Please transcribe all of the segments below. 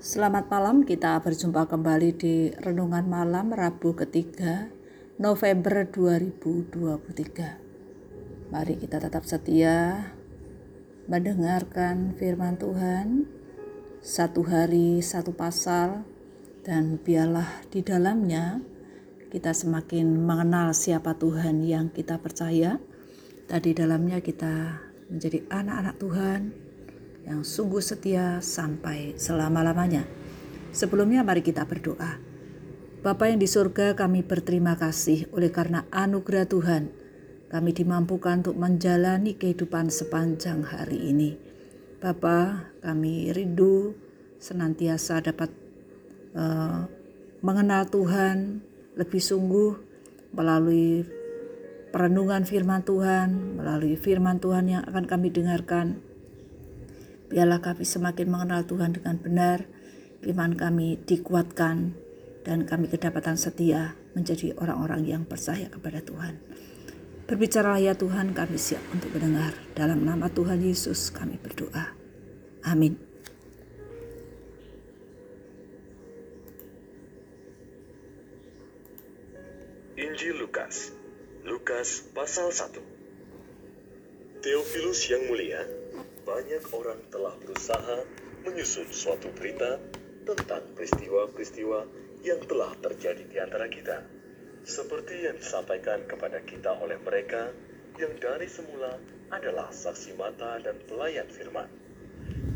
Selamat malam, kita berjumpa kembali di Renungan Malam Rabu ketiga November 2023. Mari kita tetap setia mendengarkan firman Tuhan satu hari satu pasal dan biarlah di dalamnya kita semakin mengenal siapa Tuhan yang kita percaya dan di dalamnya kita menjadi anak-anak Tuhan yang sungguh setia sampai selama-lamanya. Sebelumnya mari kita berdoa. Bapa yang di surga kami berterima kasih oleh karena anugerah Tuhan kami dimampukan untuk menjalani kehidupan sepanjang hari ini. Bapa, kami rindu senantiasa dapat uh, mengenal Tuhan lebih sungguh melalui perenungan firman Tuhan, melalui firman Tuhan yang akan kami dengarkan Biarlah kami semakin mengenal Tuhan dengan benar, iman kami dikuatkan, dan kami kedapatan setia menjadi orang-orang yang percaya kepada Tuhan. Berbicaralah ya Tuhan, kami siap untuk mendengar. Dalam nama Tuhan Yesus kami berdoa. Amin. Injil Lukas, Lukas pasal 1 Theophilus yang mulia, banyak orang telah berusaha menyusun suatu berita tentang peristiwa-peristiwa yang telah terjadi di antara kita, seperti yang disampaikan kepada kita oleh mereka yang dari semula adalah saksi mata dan pelayan firman.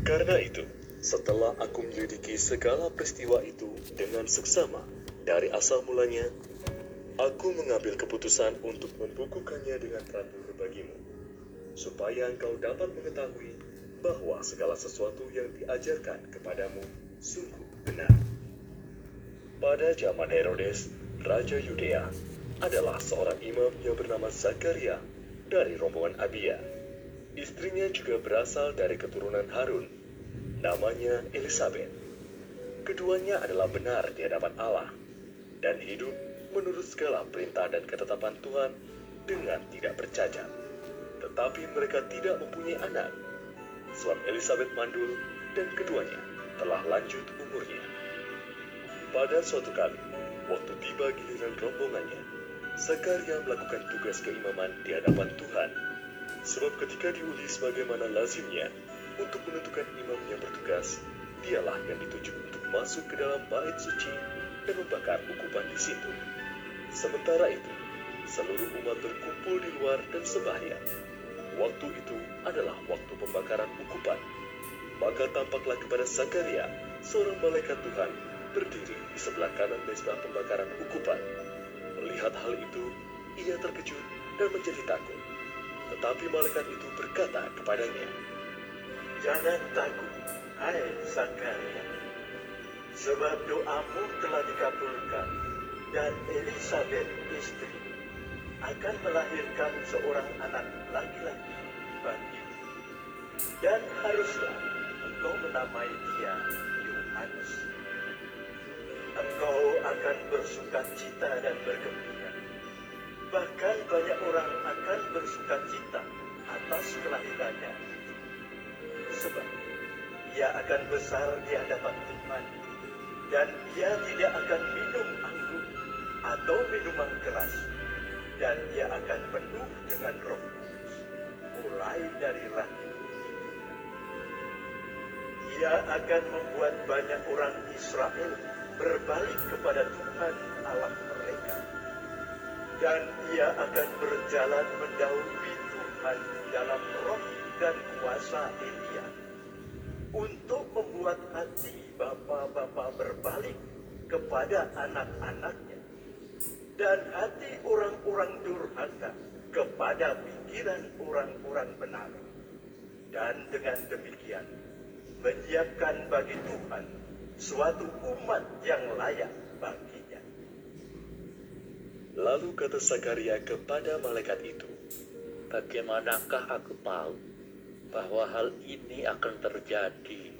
Karena itu, setelah aku menyelidiki segala peristiwa itu dengan seksama dari asal mulanya, aku mengambil keputusan untuk membukukannya dengan teratur bagimu, supaya engkau dapat mengetahui bahwa segala sesuatu yang diajarkan kepadamu sungguh benar. Pada zaman Herodes, Raja Yudea, adalah seorang imam yang bernama Zakaria dari rombongan Abia. Istrinya juga berasal dari keturunan Harun, namanya Elizabeth. Keduanya adalah benar di hadapan Allah dan hidup menurut segala perintah dan ketetapan Tuhan dengan tidak bercacat. Tetapi mereka tidak mempunyai anak sebab Elizabeth mandul dan keduanya telah lanjut umurnya. Pada suatu kali, waktu tiba giliran rombongannya, Zakaria melakukan tugas keimaman di hadapan Tuhan. Sebab ketika diundi sebagaimana lazimnya untuk menentukan imam yang bertugas, dialah yang ditunjuk untuk masuk ke dalam bait suci dan membakar ukupan di situ. Sementara itu, seluruh umat berkumpul di luar dan sembahyang Waktu itu adalah waktu pembakaran ukupan. Maka tampaklah kepada Zakaria, seorang malaikat Tuhan, berdiri di sebelah kanan mesbah pembakaran ukupan. Melihat hal itu, ia terkejut dan menjadi takut. Tetapi malaikat itu berkata kepadanya, Jangan takut, hai Zakaria, sebab doamu telah dikabulkan, dan Elizabeth istri akan melahirkan seorang anak laki-laki bagimu. Dan haruslah engkau menamai dia Yohanes. Engkau akan bersuka cita dan bergembira. Bahkan banyak orang akan bersuka cita atas kelahirannya Sebab ia akan besar di hadapan Tuhan. Dan ia tidak akan minum anggur atau minuman keras dan ia akan penuh dengan roh mulai dari rahim. Ia akan membuat banyak orang Israel berbalik kepada Tuhan Allah mereka. Dan ia akan berjalan mendahului Tuhan dalam roh dan kuasa Elia. Untuk membuat hati bapa-bapa berbalik kepada anak-anaknya dan hati orang-orang durhaka kepada pikiran orang-orang benar. Dan dengan demikian, menyiapkan bagi Tuhan suatu umat yang layak baginya. Lalu kata Sakaria kepada malaikat itu, Bagaimanakah aku tahu bahwa hal ini akan terjadi?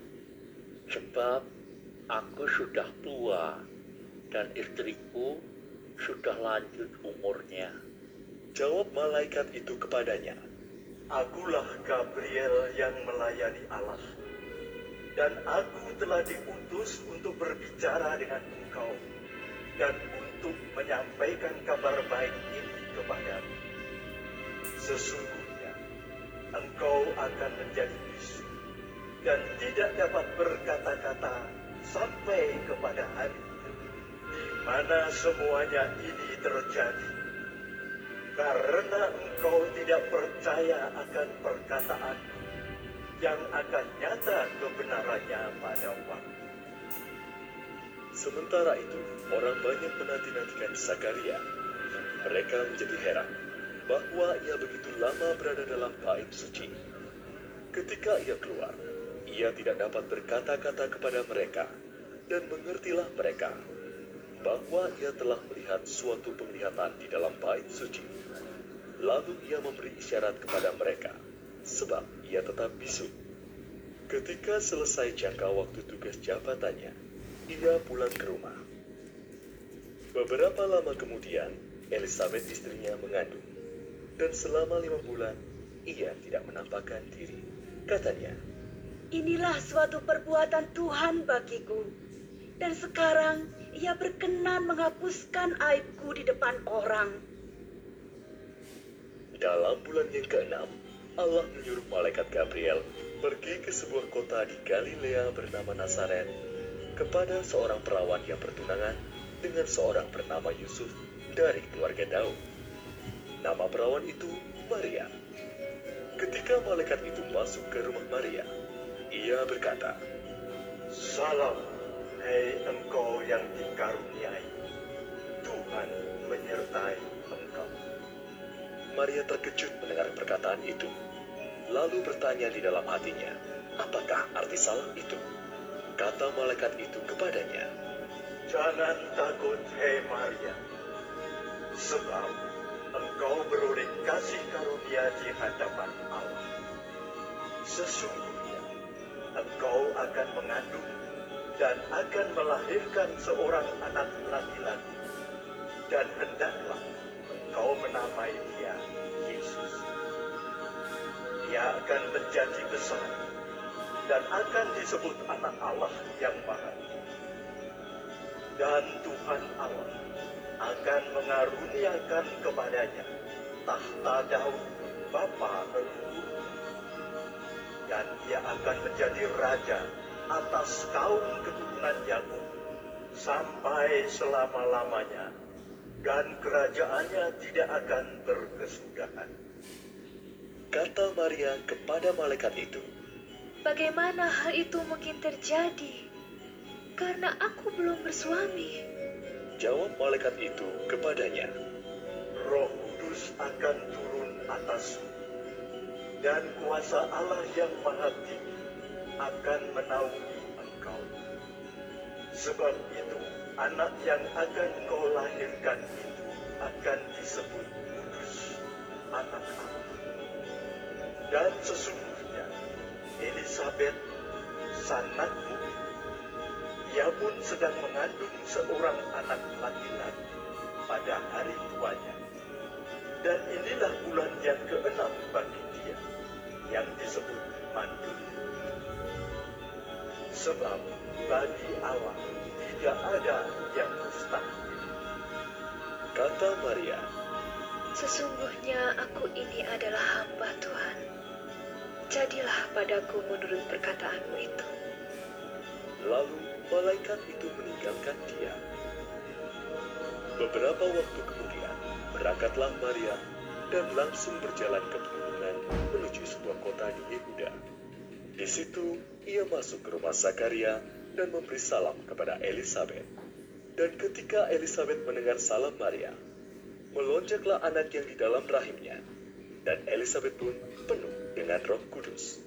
Sebab aku sudah tua dan istriku sudah lanjut umurnya. Jawab malaikat itu kepadanya, Akulah Gabriel yang melayani Allah, dan aku telah diutus untuk berbicara dengan engkau dan untuk menyampaikan kabar baik ini kepadamu. Sesungguhnya engkau akan menjadi bisu dan tidak dapat berkata-kata sampai kepada hari mana semuanya ini terjadi. Karena engkau tidak percaya akan perkataan yang akan nyata kebenarannya pada waktu. Sementara itu, orang banyak menanti-nantikan Zakaria. Mereka menjadi heran bahwa ia begitu lama berada dalam bait suci. Ketika ia keluar, ia tidak dapat berkata-kata kepada mereka, dan mengertilah mereka bahwa ia telah melihat suatu penglihatan di dalam bait suci. Lalu ia memberi isyarat kepada mereka, sebab ia tetap bisu. Ketika selesai jangka waktu tugas jabatannya, ia pulang ke rumah. Beberapa lama kemudian, Elizabeth istrinya mengandung. Dan selama lima bulan, ia tidak menampakkan diri. Katanya, Inilah suatu perbuatan Tuhan bagiku. Dan sekarang ia berkenan menghapuskan aibku di depan orang. dalam bulan yang keenam, Allah menyuruh malaikat Gabriel pergi ke sebuah kota di Galilea bernama Nazaret kepada seorang perawan yang bertunangan dengan seorang bernama Yusuf dari keluarga Daud. Nama perawan itu Maria. Ketika malaikat itu masuk ke rumah Maria, ia berkata, Salam, hei engkau yang dikaruniai. Tuhan menyertai engkau. Maria terkejut mendengar perkataan itu, lalu bertanya di dalam hatinya, apakah arti salam itu? Kata malaikat itu kepadanya, Jangan takut, hei Maria. Sebab engkau beroleh kasih karunia di hadapan Allah. Sesungguhnya engkau akan mengandung dan akan melahirkan seorang anak laki-laki. Dan hendaklah engkau menamai dia Yesus. Dia akan menjadi besar dan akan disebut anak Allah yang maha. Dan Tuhan Allah akan mengaruniakan kepadanya tahta Daud bapa leluhur. Dan ia akan menjadi raja atas kaum keturunan Yakub sampai selama-lamanya dan kerajaannya tidak akan berkesudahan. kata Maria kepada malaikat itu, Bagaimana hal itu mungkin terjadi? Karena aku belum bersuami. jawab malaikat itu kepadanya, Roh Kudus akan turun atasmu, dan kuasa Allah yang Maha Tinggi akan menaungi engkau. Sebab itu, anak yang akan kau lahirkan itu akan disebut kudus, anak Allah. Dan sesungguhnya, Elizabeth, sanakmu itu, ia pun sedang mengandung seorang anak laki-laki pada hari tuanya. Dan inilah bulan yang keenam bagi dia, yang disebut mandul. Sebab bagi Allah tidak ada yang mustahil. kata Maria, Sesungguhnya aku ini adalah hamba Tuhan. Jadilah padaku menurut perkataanmu itu. lalu malaikat itu meninggalkan dia. Beberapa waktu kemudian, berangkatlah Maria dan langsung berjalan ke pegunungan menuju sebuah kota di Yehuda. Di situ, ia masuk ke rumah Zakaria dan memberi salam kepada Elizabeth. Dan ketika Elizabeth mendengar salam Maria, melonjaklah anak yang di dalam rahimnya, dan Elizabeth pun penuh dengan roh kudus.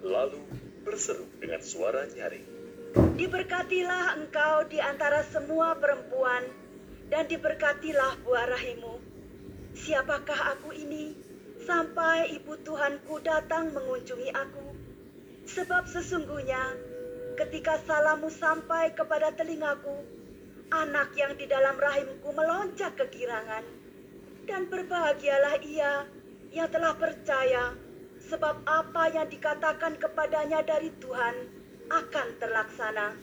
Lalu berseru dengan suara nyaring, Diberkatilah engkau di antara semua perempuan, dan diberkatilah buah rahimmu. Siapakah aku ini, sampai ibu Tuhanku datang mengunjungi aku? Sebab sesungguhnya, ketika salammu sampai kepada telingaku, anak yang di dalam rahimku melonjak kegirangan. Dan berbahagialah ia yang telah percaya, sebab apa yang dikatakan kepadanya dari Tuhan akan terlaksana.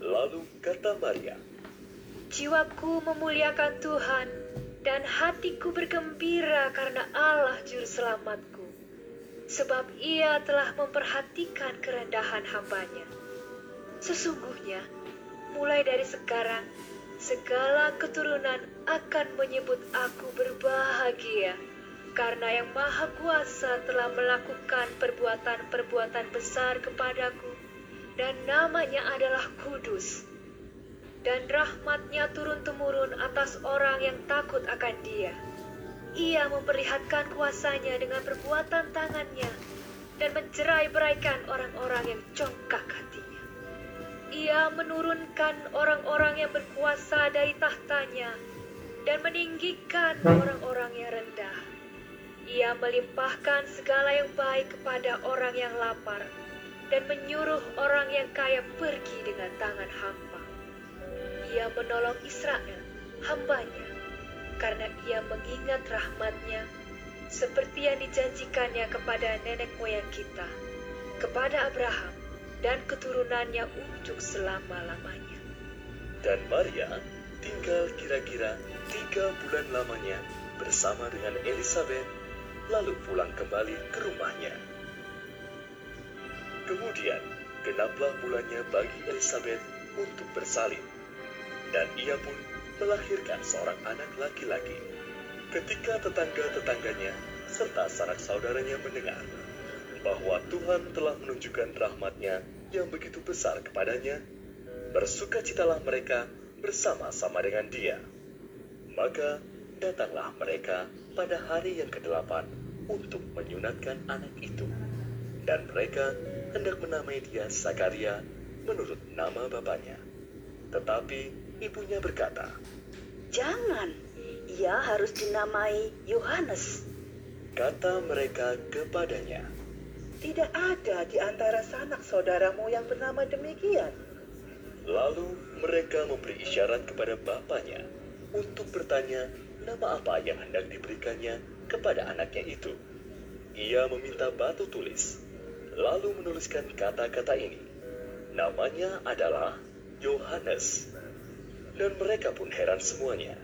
Lalu kata Maria, Jiwaku memuliakan Tuhan, dan hatiku bergembira karena Allah Juru Selamatku. Sebab ia telah memperhatikan kerendahan hambanya. Sesungguhnya, mulai dari sekarang, segala keturunan akan menyebut aku berbahagia, karena yang Maha Kuasa telah melakukan perbuatan-perbuatan besar kepadaku, dan namanya adalah kudus dan rahmatnya turun-temurun atas orang yang takut akan dia. Ia memperlihatkan kuasanya dengan perbuatan tangannya dan mencerai-beraikan orang-orang yang congkak hatinya. Ia menurunkan orang-orang yang berkuasa dari tahtanya dan meninggikan orang-orang yang rendah. Ia melimpahkan segala yang baik kepada orang yang lapar dan menyuruh orang yang kaya pergi dengan tangan hampa ia menolong Israel, hambanya, karena ia mengingat rahmatnya, seperti yang dijanjikannya kepada nenek moyang kita, kepada Abraham, dan keturunannya untuk selama-lamanya. dan Maria tinggal kira-kira tiga bulan lamanya bersama dengan Elizabeth, lalu pulang kembali ke rumahnya. Kemudian, genaplah bulannya bagi Elizabeth untuk bersalin, dan ia pun melahirkan seorang anak laki-laki. Ketika tetangga-tetangganya serta sanak saudaranya mendengar bahwa Tuhan telah menunjukkan rahmatnya yang begitu besar kepadanya, bersukacitalah mereka bersama-sama dengan dia. Maka datanglah mereka pada hari yang kedelapan untuk menyunatkan anak itu. Dan mereka hendak menamai dia Sakaria menurut nama bapaknya. Tetapi ibunya berkata, Jangan, ia harus dinamai Yohanes. kata mereka kepadanya, Tidak ada di antara sanak saudaramu yang bernama demikian. Lalu mereka memberi isyarat kepada bapaknya untuk bertanya nama apa yang hendak diberikannya kepada anaknya itu. Ia meminta batu tulis, lalu menuliskan kata-kata ini. Namanya adalah Yohanes. Dan mereka pun heran semuanya.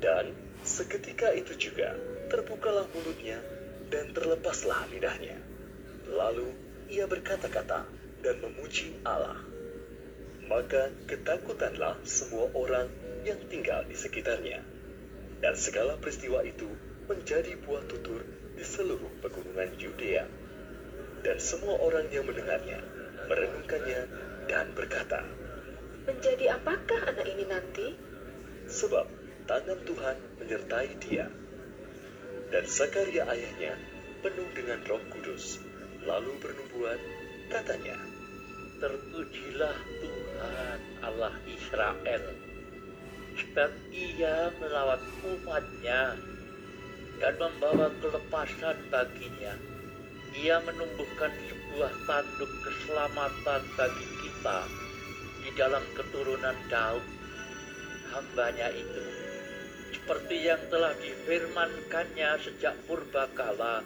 Dan seketika itu juga terbukalah mulutnya dan terlepaslah lidahnya. Lalu ia berkata-kata dan memuji Allah. Maka ketakutanlah semua orang yang tinggal di sekitarnya. Dan segala peristiwa itu menjadi buah tutur di seluruh pegunungan Yudea. Dan semua orang yang mendengarnya merenungkannya dan berkata, Menjadi apakah anak ini nanti? sebab tangan Tuhan menyertai dia. Dan Zakaria ayahnya penuh dengan roh kudus, lalu bernubuat, katanya, Terpujilah Tuhan Allah Israel, sebab ia melawat umatnya dan membawa kelepasan baginya. Ia menumbuhkan sebuah tanduk keselamatan bagi kita di dalam keturunan Daud, hambanya itu. Seperti yang telah difirmankannya sejak purbakala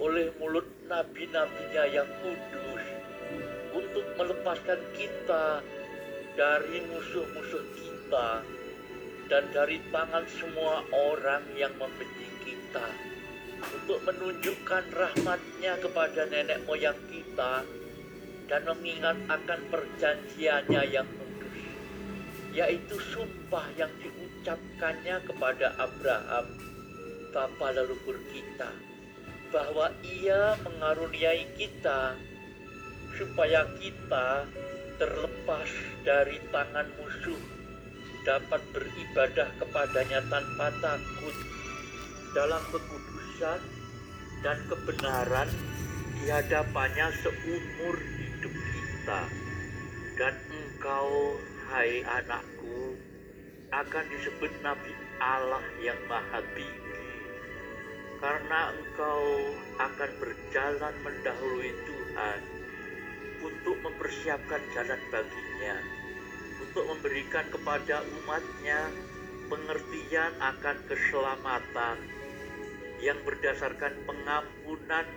oleh mulut nabi-nabinya yang kudus untuk melepaskan kita dari musuh-musuh kita dan dari tangan semua orang yang membenci kita untuk menunjukkan rahmatnya kepada nenek moyang kita dan mengingat akan perjanjiannya yang kudus yaitu sumpah yang diucapkannya kepada Abraham bapa leluhur kita bahwa ia mengaruniai kita supaya kita terlepas dari tangan musuh dapat beribadah kepadanya tanpa takut. Dalam kekudusan dan kebenaran di hadapannya seumur kita dan engkau hai anakku akan disebut nabi Allah yang maha tinggi karena engkau akan berjalan mendahului Tuhan untuk mempersiapkan jalan baginya, untuk memberikan kepada umatnya pengertian akan keselamatan yang berdasarkan pengampunan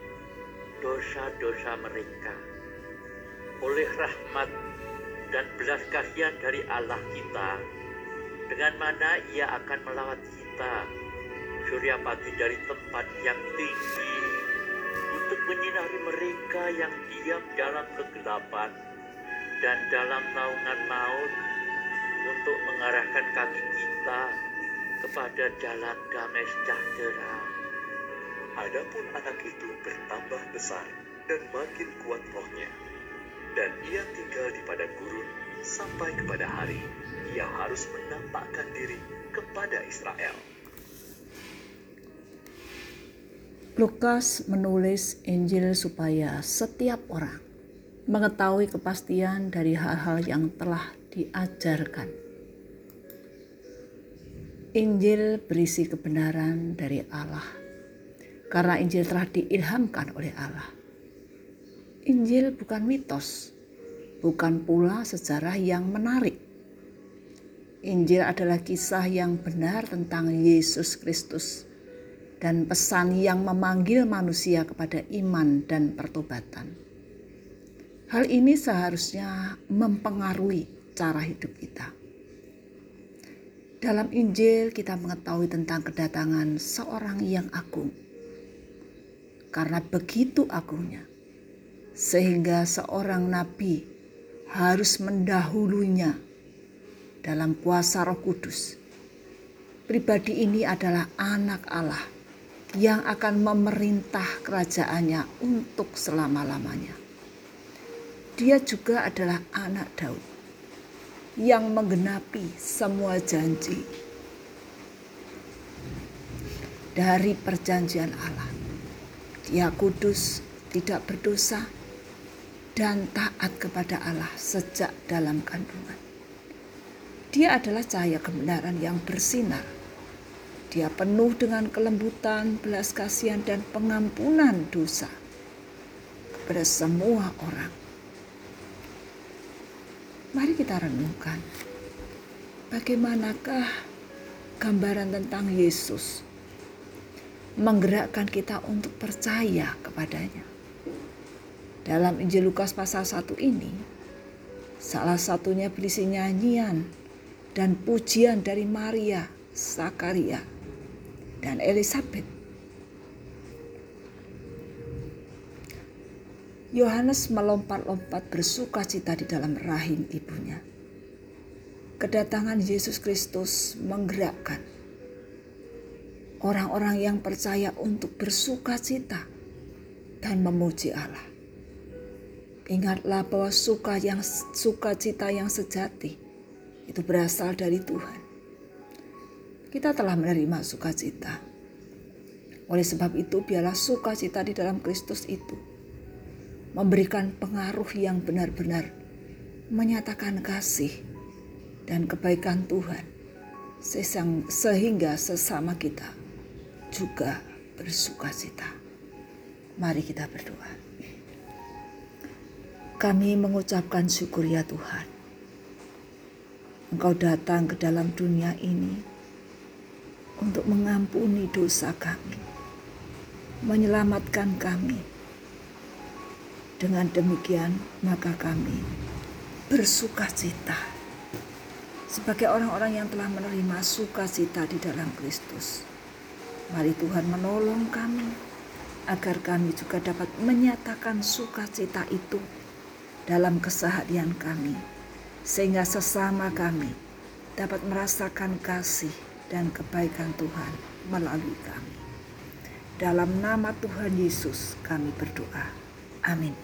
dosa-dosa mereka. Oleh rahmat dan belas kasihan dari Allah kita, dengan mana ia akan melawat kita, surya pagi dari tempat yang tinggi, untuk menyinari mereka yang diam dalam kegelapan dan dalam naungan maut, untuk mengarahkan kaki kita kepada jalan damai sejahtera. Adapun anak itu bertambah besar dan makin kuat rohnya. Dan ia tinggal di padang gurun sampai kepada hari ia harus menampakkan diri kepada Israel. Lukas menulis Injil supaya setiap orang mengetahui kepastian dari hal-hal yang telah diajarkan. Injil berisi kebenaran dari Allah, karena Injil telah diilhamkan oleh Allah. Injil bukan mitos, bukan pula sejarah yang menarik. Injil adalah kisah yang benar tentang Yesus Kristus dan pesan yang memanggil manusia kepada iman dan pertobatan. Hal ini seharusnya mempengaruhi cara hidup kita. Dalam Injil, kita mengetahui tentang kedatangan seorang yang agung, karena begitu agungnya sehingga seorang nabi harus mendahulunya dalam kuasa Roh Kudus. Pribadi ini adalah anak Allah yang akan memerintah kerajaannya untuk selama-lamanya. Dia juga adalah anak Daud yang menggenapi semua janji dari perjanjian Allah. Dia kudus, tidak berdosa, dan taat kepada Allah sejak dalam kandungan. Dia adalah cahaya kebenaran yang bersinar. Dia penuh dengan kelembutan, belas kasihan, dan pengampunan dosa kepada semua orang. Mari kita renungkan, bagaimanakah gambaran tentang Yesus menggerakkan kita untuk percaya kepadanya. Dalam Injil Lukas pasal 1 ini, salah satunya berisi nyanyian dan pujian dari Maria, Zakaria, dan Elizabeth. Yohanes melompat-lompat bersuka cita di dalam rahim ibunya. Kedatangan Yesus Kristus menggerakkan orang-orang yang percaya untuk bersuka cita dan memuji Allah. Ingatlah bahwa suka yang sukacita yang sejati itu berasal dari Tuhan. Kita telah menerima sukacita. Oleh sebab itu, biarlah sukacita di dalam Kristus itu memberikan pengaruh yang benar-benar menyatakan kasih dan kebaikan Tuhan sehingga sesama kita juga bersukacita. Mari kita berdoa. Kami mengucapkan syukur ya Tuhan. Engkau datang ke dalam dunia ini untuk mengampuni dosa kami, menyelamatkan kami. Dengan demikian, maka kami bersuka cita sebagai orang-orang yang telah menerima sukacita di dalam Kristus. Mari Tuhan menolong kami agar kami juga dapat menyatakan sukacita itu dalam keseharian kami, sehingga sesama kami dapat merasakan kasih dan kebaikan Tuhan melalui kami. Dalam nama Tuhan Yesus kami berdoa. Amin.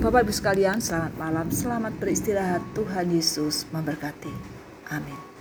Bapak Ibu sekalian, selamat malam, selamat beristirahat. Tuhan Yesus memberkati. Amin.